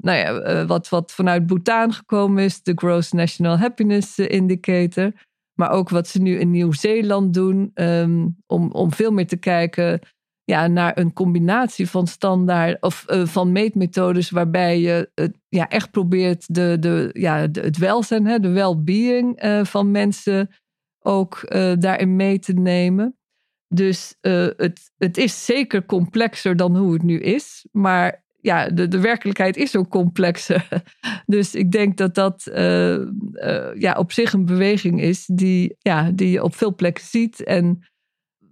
nou ja, uh, wat, wat vanuit Bhutan gekomen is, de Gross National Happiness Indicator. Maar ook wat ze nu in Nieuw-Zeeland doen, um, om, om veel meer te kijken ja, naar een combinatie van standaard of uh, van meetmethodes waarbij je ja, echt probeert de, de, ja, het welzijn, hè, de well-being uh, van mensen ook uh, daarin mee te nemen. Dus het, het is zeker complexer dan hoe het nu is. Maar ja, de, de werkelijkheid is ook complexer. Dus ik denk dat dat ja, op zich een beweging is die, ja, die je op veel plekken ziet. En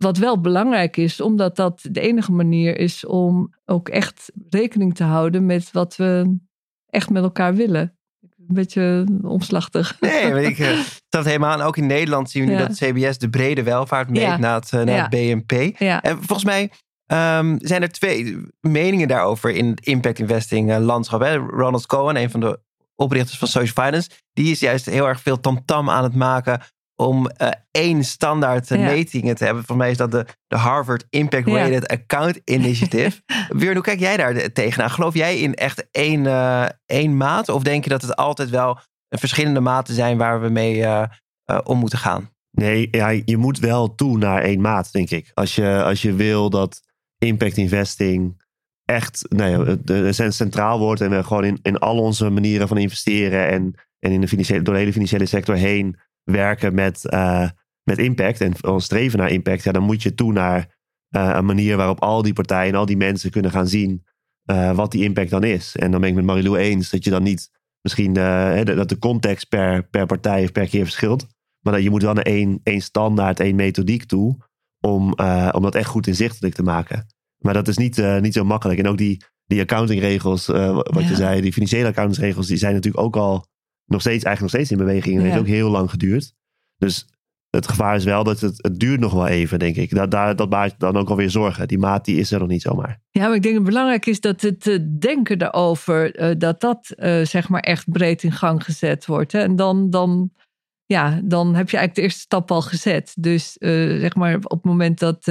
wat wel belangrijk is, omdat dat de enige manier is om ook echt rekening te houden met wat we echt met elkaar willen. Een beetje omslachtig. Nee, maar ik uh, dat helemaal aan. Ook in Nederland zien we nu ja. dat CBS de brede welvaart meet ja. naar het, uh, naar ja. het BNP. En volgens mij um, zijn er twee meningen daarover in het impact investing uh, landschap. Hè? Ronald Cohen, een van de oprichters van Social Finance, die is juist heel erg veel tamtam -tam aan het maken om uh, één standaard ja. metingen te hebben. Voor mij is dat de, de Harvard Impact Rated ja. Account Initiative. Weer, hoe kijk jij daar tegenaan? Geloof jij in echt één, uh, één maat? Of denk je dat het altijd wel verschillende maten zijn waar we mee om moeten gaan? Nee, ja, je moet wel toe naar één maat, denk ik. Als je, als je wil dat impact investing echt nou ja, centraal wordt en we gewoon in, in al onze manieren van investeren en, en in de financiële, door de hele financiële sector heen werken met, uh, met impact en streven naar impact, ja, dan moet je toe naar uh, een manier waarop al die partijen en al die mensen kunnen gaan zien uh, wat die impact dan is. En dan ben ik met Marilou eens dat je dan niet misschien dat de context per, per partij of per keer verschilt, maar dat je moet wel naar één, één standaard, één methodiek toe om, om dat echt goed inzichtelijk te maken. Maar dat is niet, niet zo makkelijk. En ook die, die accountingregels, wat ja. je zei, die financiële accountingregels, die zijn natuurlijk ook al nog steeds, eigenlijk nog steeds in beweging. En ja. heeft ook heel lang geduurd. Dus het gevaar is wel dat het, het duurt nog wel even, denk ik. Dat, daar, dat baart dan ook alweer zorgen. Die maat die is er nog niet zomaar. Ja, maar ik denk het belangrijk is dat het uh, denken daarover, uh, dat dat uh, zeg maar echt breed in gang gezet wordt. Hè? En dan, dan, ja, dan heb je eigenlijk de eerste stap al gezet. Dus zeg maar op het moment dat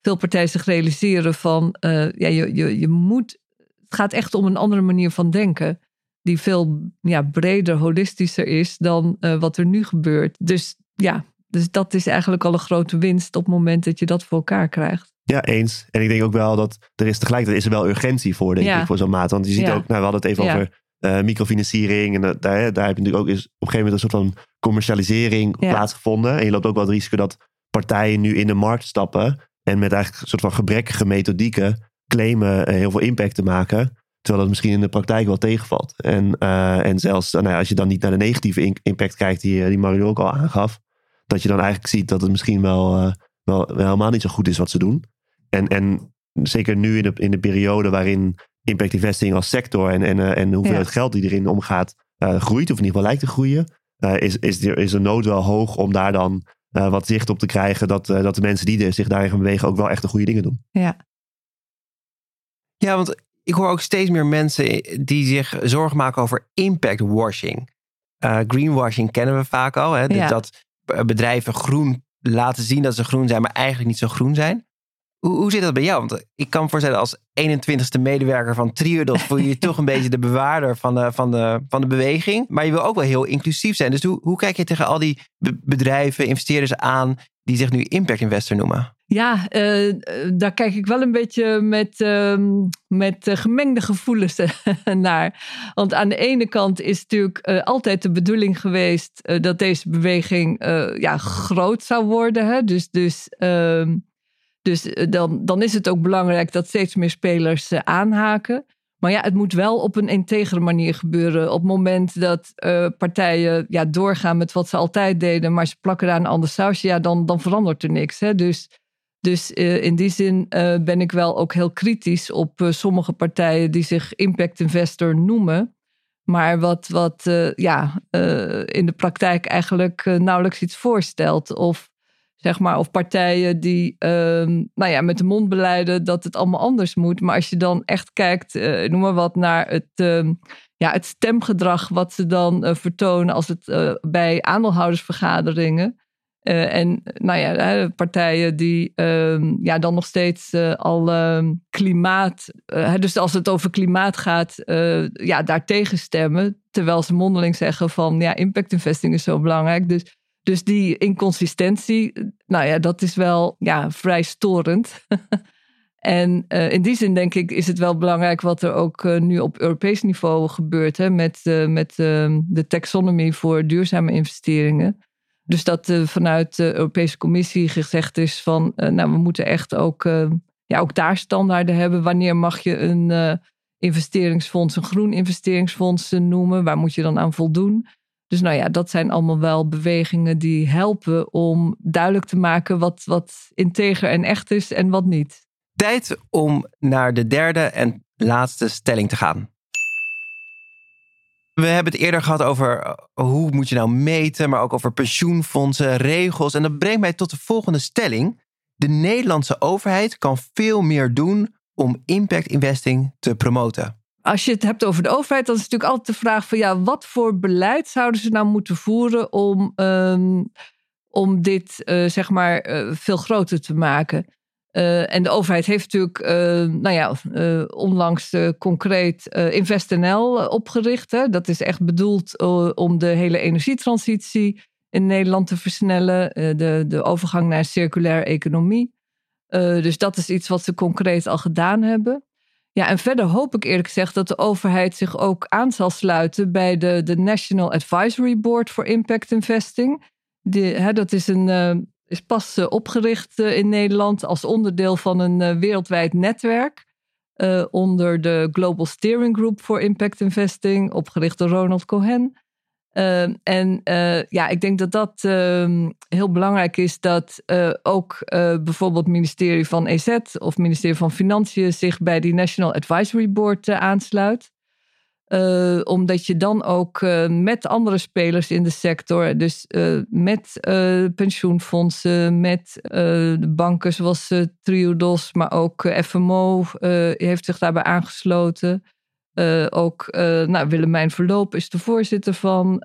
veel partijen zich realiseren van, ja, je, je, je moet, het gaat echt om een andere manier van denken die veel ja, breder, holistischer is dan uh, wat er nu gebeurt. Dus ja, dus dat is eigenlijk al een grote winst op het moment dat je dat voor elkaar krijgt. Ja, eens. En ik denk ook wel dat er is tegelijkertijd is er wel urgentie voor, denk ja. ik, voor zo'n maat. Want je ziet ja. ook, nou, we hadden het even ja. over uh, microfinanciering. En daar, daar heb je natuurlijk ook eens op een gegeven moment een soort van commercialisering plaatsgevonden. En je loopt ook wel het risico dat partijen nu in de markt stappen. En met eigenlijk een soort van gebrekkige methodieken claimen uh, heel veel impact te maken. Terwijl dat misschien in de praktijk wel tegenvalt. En, uh, en zelfs nou ja, als je dan niet naar de negatieve impact kijkt, die, die Mario ook al aangaf, dat je dan eigenlijk ziet dat het misschien wel, uh, wel, wel, helemaal niet zo goed is wat ze doen. En, en zeker nu in de, in de periode waarin impact investing als sector en, en, en hoeveel ja. geld die erin omgaat, groeit, of in ieder geval lijkt te groeien, is, is, er, is de nood wel hoog om daar dan wat zicht op te krijgen dat, dat de mensen die zich daarin gaan bewegen ook wel echt de goede dingen doen. Ja. Ja, want ik hoor ook steeds meer mensen die zich zorgen maken over impact washing. Uh, greenwashing kennen we vaak al. Hè? Ja. Dat bedrijven groen laten zien dat ze groen zijn, maar eigenlijk niet zo groen zijn. Hoe, hoe zit dat bij jou? Want ik kan me voorstellen, als 21ste medewerker van Triodos voel je je toch een beetje de bewaarder van de, van, de, van de beweging. Maar je wil ook wel heel inclusief zijn. Dus hoe, hoe kijk je tegen al die bedrijven, investeerders aan die zich nu impact investor noemen? Ja, uh, daar kijk ik wel een beetje met, uh, met uh, gemengde gevoelens naar. Want aan de ene kant is natuurlijk altijd de bedoeling geweest dat deze beweging ja, groot zou worden. Hè? Dus, dus, ehm, dus dan, dan is het ook belangrijk dat steeds meer spelers aanhaken. Maar ja, het moet wel op een integere manier gebeuren. Op het moment dat partijen ja, doorgaan met wat ze altijd deden, maar ze plakken daar een ander sausje, dan, dan verandert er niks. Hè? Dus dus uh, in die zin uh, ben ik wel ook heel kritisch op uh, sommige partijen die zich impact investor noemen. Maar wat, wat ja, in de praktijk eigenlijk nauwelijks iets voorstelt. Of, zeg maar, of partijen die ehm, nou ja, met de mond beleiden dat het allemaal anders moet. Maar als je dan echt kijkt, noem maar wat, naar het, ehm, ja, het stemgedrag wat ze dan vertonen als het bij aandeelhoudersvergaderingen. En nou ja, partijen die ehm, ja, dan nog steeds al ehm, klimaat, dus als het over klimaat gaat, ja, daartegen stemmen. Terwijl ze mondeling zeggen van ja, impact investing is zo belangrijk. Dus dus die inconsistentie, nou ja, dat is wel ja, vrij storend. en in die zin denk ik is het wel belangrijk wat er ook nu op Europees niveau gebeurt hè, met, met de taxonomie voor duurzame investeringen. Dus dat vanuit de Europese Commissie gezegd is van, nou we moeten echt ook, ja, ook daar standaarden hebben. Wanneer mag je een investeringsfonds, een groen investeringsfonds noemen? Waar moet je dan aan voldoen? Dus nou ja, dat zijn allemaal wel bewegingen die helpen om duidelijk te maken wat, wat integer en echt is en wat niet. Tijd om naar de derde en laatste stelling te gaan. We hebben het eerder gehad over eh, hoe moet je nou meten, maar ook over pensioenfondsen, regels. En dat brengt mij tot de volgende stelling. De Nederlandse overheid kan veel meer doen om impact investing te promoten als je het hebt over de overheid, dan is het natuurlijk altijd de vraag van ja, wat voor beleid zouden ze nou moeten voeren om, um, om dit uh, zeg maar uh, veel groter te maken? Uh, en de overheid heeft natuurlijk, nou ja, onlangs concreet InvestNL opgericht. Hè? Dat is echt bedoeld om de hele energietransitie in Nederland te versnellen, de, de overgang naar een circulaire economie. dus dat is iets wat ze concreet al gedaan hebben. Ja, en verder hoop ik eerlijk gezegd dat de overheid zich ook aan zal sluiten bij de, de National Advisory Board for Impact Investing. hè, dat is, een, is pas uh, opgericht uh, in Nederland als onderdeel van een wereldwijd netwerk. onder de Global Steering Group for Impact Investing, opgericht door Ronald Cohen. Ehm, en ja, ik denk dat dat uh, heel belangrijk is dat ook bijvoorbeeld het ministerie van EZ of het ministerie van Financiën zich bij die National Advisory Board aansluit. Omdat je dan ook met andere spelers in de sector, dus met pensioenfondsen, met de banken zoals Triodos, maar ook FMO heeft zich daarbij aangesloten. Ook nou, Willemijn Verloop is de voorzitter van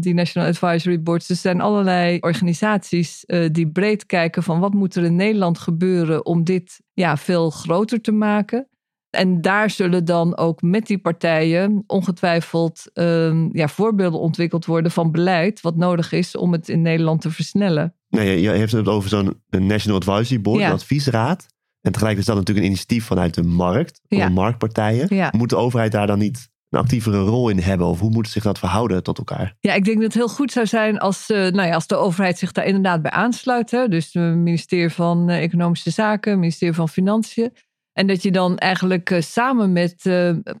die National Advisory Boards. Dus er zijn allerlei organisaties die breed kijken van wat moet er in Nederland gebeuren om dit ja, veel groter te maken. En daar zullen dan ook met die partijen ongetwijfeld ehm, ja, voorbeelden ontwikkeld worden van beleid wat nodig is om het in Nederland te versnellen. Nee, je heeft het over zo'n National Advisory Board, een adviesraad. En tegelijk is dat natuurlijk een initiatief vanuit de markt, van de marktpartijen. Moet de overheid daar dan niet een actievere rol in hebben? Of hoe moet zich dat verhouden tot elkaar? Ja, ik denk dat het heel goed zou zijn als, uh, nou ja, als de overheid zich daar inderdaad bij aansluit. Hè? Dus het ministerie van uh, Economische Zaken, het ministerie van Financiën. En dat je dan eigenlijk uh, samen met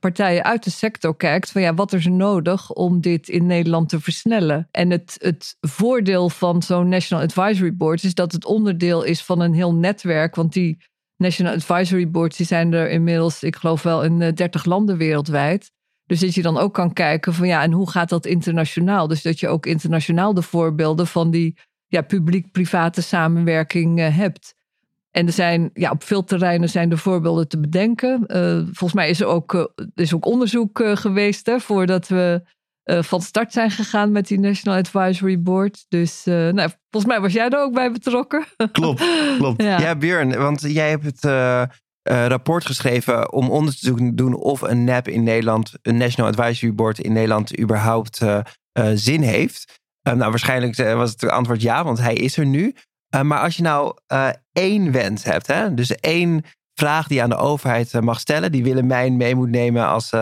partijen uit de sector kijkt van ja, wat is er nodig om dit in Nederland te versnellen. En het, het voordeel van zo'n National Advisory Board is dat het onderdeel is van een heel netwerk. Want die National Advisory Boards, die zijn er inmiddels, ik geloof wel, in 30 eh, landen wereldwijd. Dus dat je dan ook kan kijken van ja, en hoe gaat dat internationaal? Dus dat je ook internationaal de voorbeelden van die ja, publiek-private samenwerking hebt. En er zijn, ja, op veel terreinen zijn de voorbeelden te bedenken. Uh, volgens mij is er ook, is ook onderzoek geweest hè, voordat we van start zijn gegaan met die National Advisory Board. Dus nou, volgens mij was jij er ook bij betrokken. Klopt, klopt. ja. ja, Björn, want jij hebt het rapport geschreven om onderzoek te doen of een NAP in Nederland, een National Advisory Board in Nederland, überhaupt zin heeft. nou, waarschijnlijk was het antwoord ja, want hij is er nu. Maar als je nou één wens hebt, hè, dus één vraag die je aan de overheid mag stellen, die Willemijn mee moet nemen als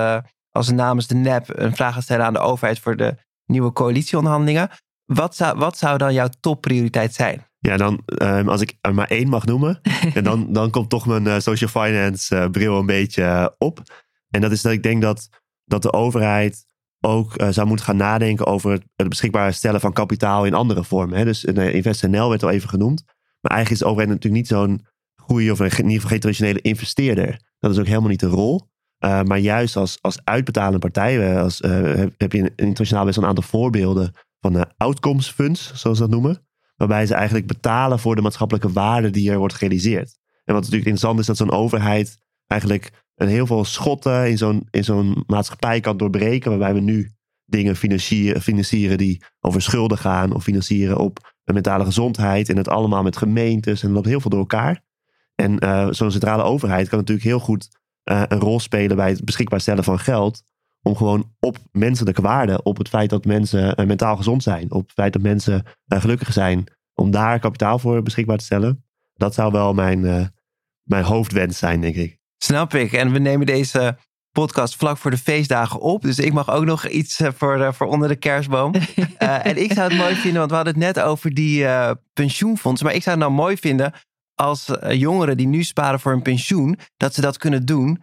als namens de NEP een vraag gaat stellen aan de overheid voor de nieuwe coalitieonderhandelingen. Wat zou, wat zou dan jouw topprioriteit zijn? Ja, dan um, als ik er maar één mag noemen, en dan, dan komt toch mijn uh, social finance uh, bril een beetje uh, op. En dat is dat ik denk dat, dat de overheid ook zou moeten gaan nadenken over het, beschikbaar stellen van kapitaal in andere vormen. Hè? Dus InvestNL werd al even genoemd. Maar eigenlijk is de overheid natuurlijk niet zo'n goede of in ieder geval geen traditionele investeerder. Dat is ook helemaal niet de rol. Uh, maar juist als, als uitbetalende partij als, uh, heb je internationaal best een aantal voorbeelden van uh, outcomes funds, zoals ze dat noemen. Waarbij ze eigenlijk betalen voor de maatschappelijke waarde die er wordt gerealiseerd. En wat natuurlijk interessant is, dat zo'n overheid eigenlijk en heel veel schotten in zo'n, in zo'n maatschappij kan doorbreken. Waarbij we nu dingen financieren, financieren die over schulden gaan. Of financieren op mentale gezondheid. En het allemaal met gemeentes. En dat loopt heel veel door elkaar. En uh, zo'n centrale overheid kan natuurlijk heel goed uh, een rol spelen bij het beschikbaar stellen van geld. Om gewoon op menselijke waarden, op het feit dat mensen uh, mentaal gezond zijn, op het feit dat mensen gelukkig zijn, om daar kapitaal voor beschikbaar te stellen. Dat zou wel mijn, mijn hoofdwens zijn, denk ik. Snap ik. En we nemen deze podcast vlak voor de feestdagen op. Dus ik mag ook nog iets voor, voor onder de kerstboom. uh, en ik zou het mooi vinden, want we hadden het net over die uh, pensioenfondsen. Maar ik zou het nou mooi vinden als jongeren die nu sparen voor een pensioen, dat ze dat kunnen doen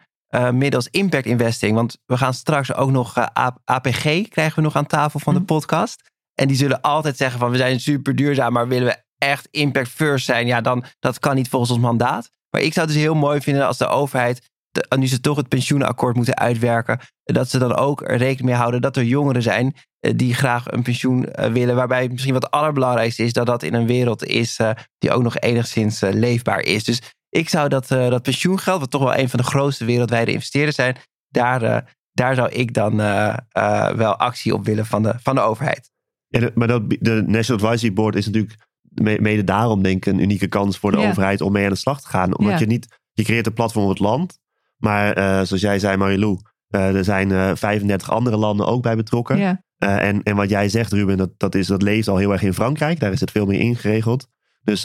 middels impact investing. Want we gaan straks ook nog APG krijgen we nog aan tafel van de mhm. podcast. En die zullen altijd zeggen van we zijn super duurzaam, maar willen we echt impact first zijn? Ja, dan dat kan niet volgens ons mandaat. Maar ik zou het dus heel mooi vinden als de overheid nu ze toch het pensioenakkoord moeten uitwerken, dat ze dan ook rekening mee houden dat er jongeren zijn eh, die graag een pensioen eh, willen. Waarbij misschien wat allerbelangrijkste is dat dat in een wereld is eh, die ook nog enigszins leefbaar is. Dus ik zou dat, dat pensioengeld, wat toch wel een van de grootste wereldwijde investeerders zijn, daar, daar zou ik dan wel actie op willen van de, van de overheid. Ja, maar dat, de National Advisory Board is natuurlijk mede daarom denk ik een unieke kans voor de overheid om mee aan de slag te gaan. Omdat je niet, je creëert een platform op het land. Maar uh, zoals jij zei, Marilou, uh, er zijn uh, 35 andere landen ook bij betrokken. En, en wat jij zegt, Ruben, dat, dat, is, dat leeft al heel erg in Frankrijk. Daar is het veel meer ingeregeld. Dus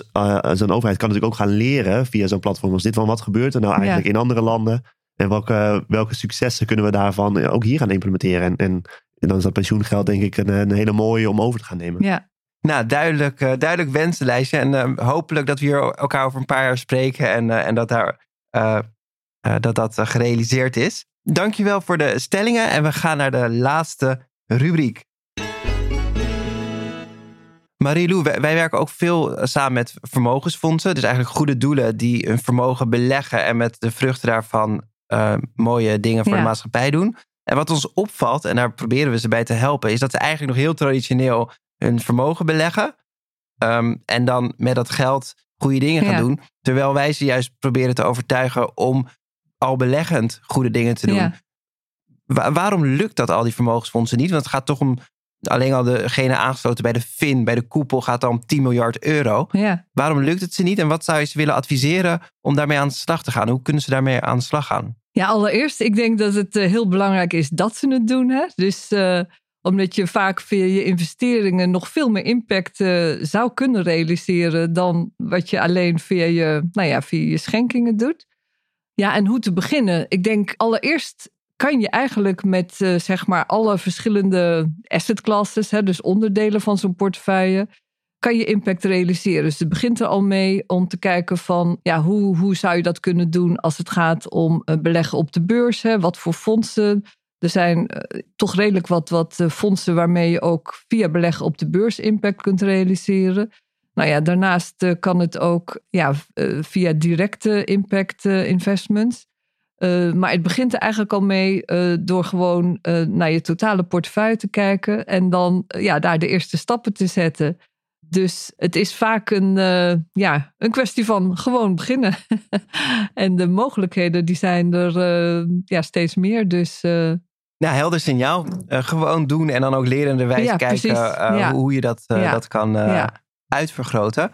zo'n overheid kan natuurlijk ook gaan leren via zo'n platform als dit van wat gebeurt er nou eigenlijk in andere landen. En welke, welke successen kunnen we daarvan ook hier gaan implementeren. En, en, en dan is dat pensioengeld denk ik een, een, hele mooie om over te gaan nemen. Ja, nou, duidelijk, duidelijk wensenlijstje. En hopelijk dat we hier elkaar over een paar jaar spreken. En, en dat daar dat dat gerealiseerd is. Dankjewel voor de stellingen en we gaan naar de laatste rubriek. Marilou, wij, wij, werken ook veel eh, samen met vermogensfondsen. Dus eigenlijk goede doelen die een vermogen beleggen en met de vruchten daarvan uh, mooie dingen voor ja. de maatschappij doen. En wat ons opvalt, en daar proberen we ze bij te helpen, is dat ze eigenlijk nog heel traditioneel hun vermogen beleggen. Um, en dan met dat geld goede dingen gaan ja. doen. Terwijl wij ze juist proberen te overtuigen om al beleggend goede dingen te doen. waarom lukt dat al die vermogensfondsen niet? Want het gaat toch om alleen al degene aangesloten bij de FIN, bij de koepel, gaat dan om 10 miljard euro. Ja. Waarom lukt het ze niet? En wat zou je ze willen adviseren om daarmee aan de slag te gaan? Hoe kunnen ze daarmee aan de slag gaan? Ja, allereerst, ik denk dat het uh, heel belangrijk is dat ze het doen. Hè? Dus uh, omdat je vaak via je investeringen nog veel meer impact uh, zou kunnen realiseren dan wat je alleen via je, nou ja, via je schenkingen doet. Ja, en hoe te beginnen? Ik denk allereerst kan je eigenlijk met uh, zeg maar alle verschillende asset classes, hè, dus onderdelen van zo'n portefeuille, kan je impact realiseren. Dus het begint er al mee om te kijken van ja, hoe, hoe zou je dat kunnen doen als het gaat om uh, beleggen op de beurs? Hè? Wat voor fondsen? Er zijn uh, toch redelijk wat, wat fondsen waarmee je ook via beleggen op de beurs impact kunt realiseren. Nou ja, daarnaast uh, kan het ook ja, via directe impact investments. maar het begint er eigenlijk al mee door gewoon naar je totale portefeuille te kijken en dan ja, daar de eerste stappen te zetten. Dus het is vaak een, ja, een kwestie van gewoon beginnen. en de mogelijkheden die zijn er ja, steeds meer. Dus nou, helder signaal. Uh, gewoon doen en dan ook lerenderwijs ja, kijken uh, ja. hoe je dat, uh, ja. dat kan uitvergroten.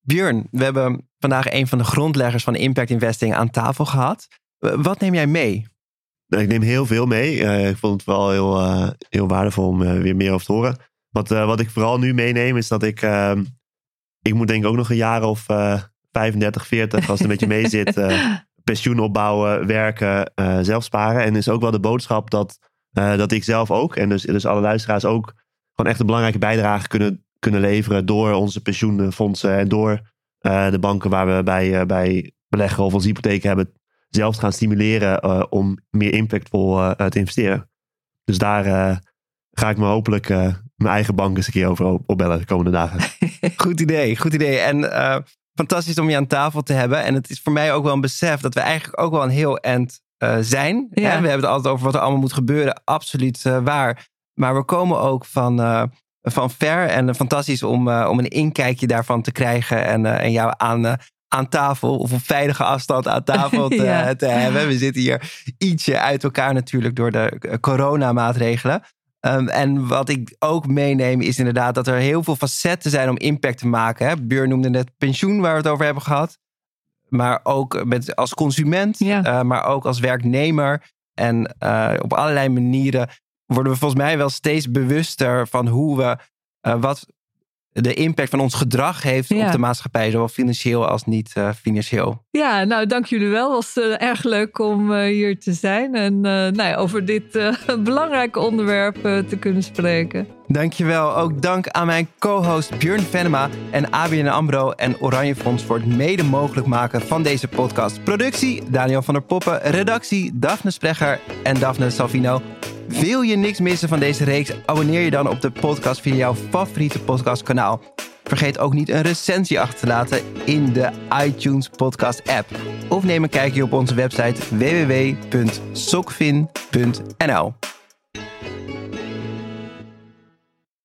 Björn, we hebben vandaag een van de grondleggers van impact investing aan tafel gehad. Wat neem jij mee? Nou, ik neem heel veel mee. Uh, ik vond het wel heel, uh, heel waardevol om uh, weer meer over te horen. Wat, wat ik vooral nu meeneem is dat ik... Ehm, ik moet denk ik ook nog een jaar of 35, 40 als het een beetje mee zit... pensioen opbouwen, werken, zelf sparen. En is ook wel de boodschap dat, dat ik zelf ook... en dus, dus alle luisteraars ook... gewoon echt een belangrijke bijdrage kunnen kunnen leveren door onze pensioenfondsen en door uh, de banken waar we bij, uh, bij beleggen of onze hypotheek hebben, zelf gaan stimuleren uh, om meer impactvol te investeren. Dus daar ga ik me hopelijk mijn eigen bank eens een keer over opbellen de komende dagen. goed idee, goed idee. En fantastisch om je aan tafel te hebben. En het is voor mij ook wel een besef dat we eigenlijk ook wel een heel end zijn. Ja. We hebben het altijd over wat er allemaal moet gebeuren. Absoluut waar. Maar we komen ook van van ver. En fantastisch om, om een inkijkje daarvan te krijgen en, en jou aan, aan tafel of op veilige afstand aan tafel te, Ja. te hebben. We zitten hier ietsje uit elkaar natuurlijk door de eh, coronamaatregelen. Ehm, en wat ik ook meeneem is inderdaad dat er heel veel facetten zijn om impact te maken. Hè. Björn noemde net pensioen waar we het over hebben gehad. Maar ook met, als consument, Ja. eh, maar ook als werknemer. En eh, op allerlei manieren worden we volgens mij wel steeds bewuster van hoe we eh, wat de impact van ons gedrag heeft Ja. op de maatschappij, zowel financieel als niet eh, financieel. Ja, nou dank jullie wel. Het was eh, erg leuk om eh, hier te zijn en nou ja, over dit belangrijke onderwerp te kunnen spreken. Dankjewel. Ook dank aan mijn co-host Björn Venema en ABN AMRO en Oranje Fonds voor het mede mogelijk maken van deze podcast. Productie Daniel van der Poppen, redactie Daphne Sprecher en Daphne Salvino. Wil je niks missen van deze reeks? Abonneer je dan op de podcast via jouw favoriete podcastkanaal. Vergeet ook niet een recensie achter te laten in de iTunes podcast app. Of neem een kijkje op onze website www.sokvin.nl.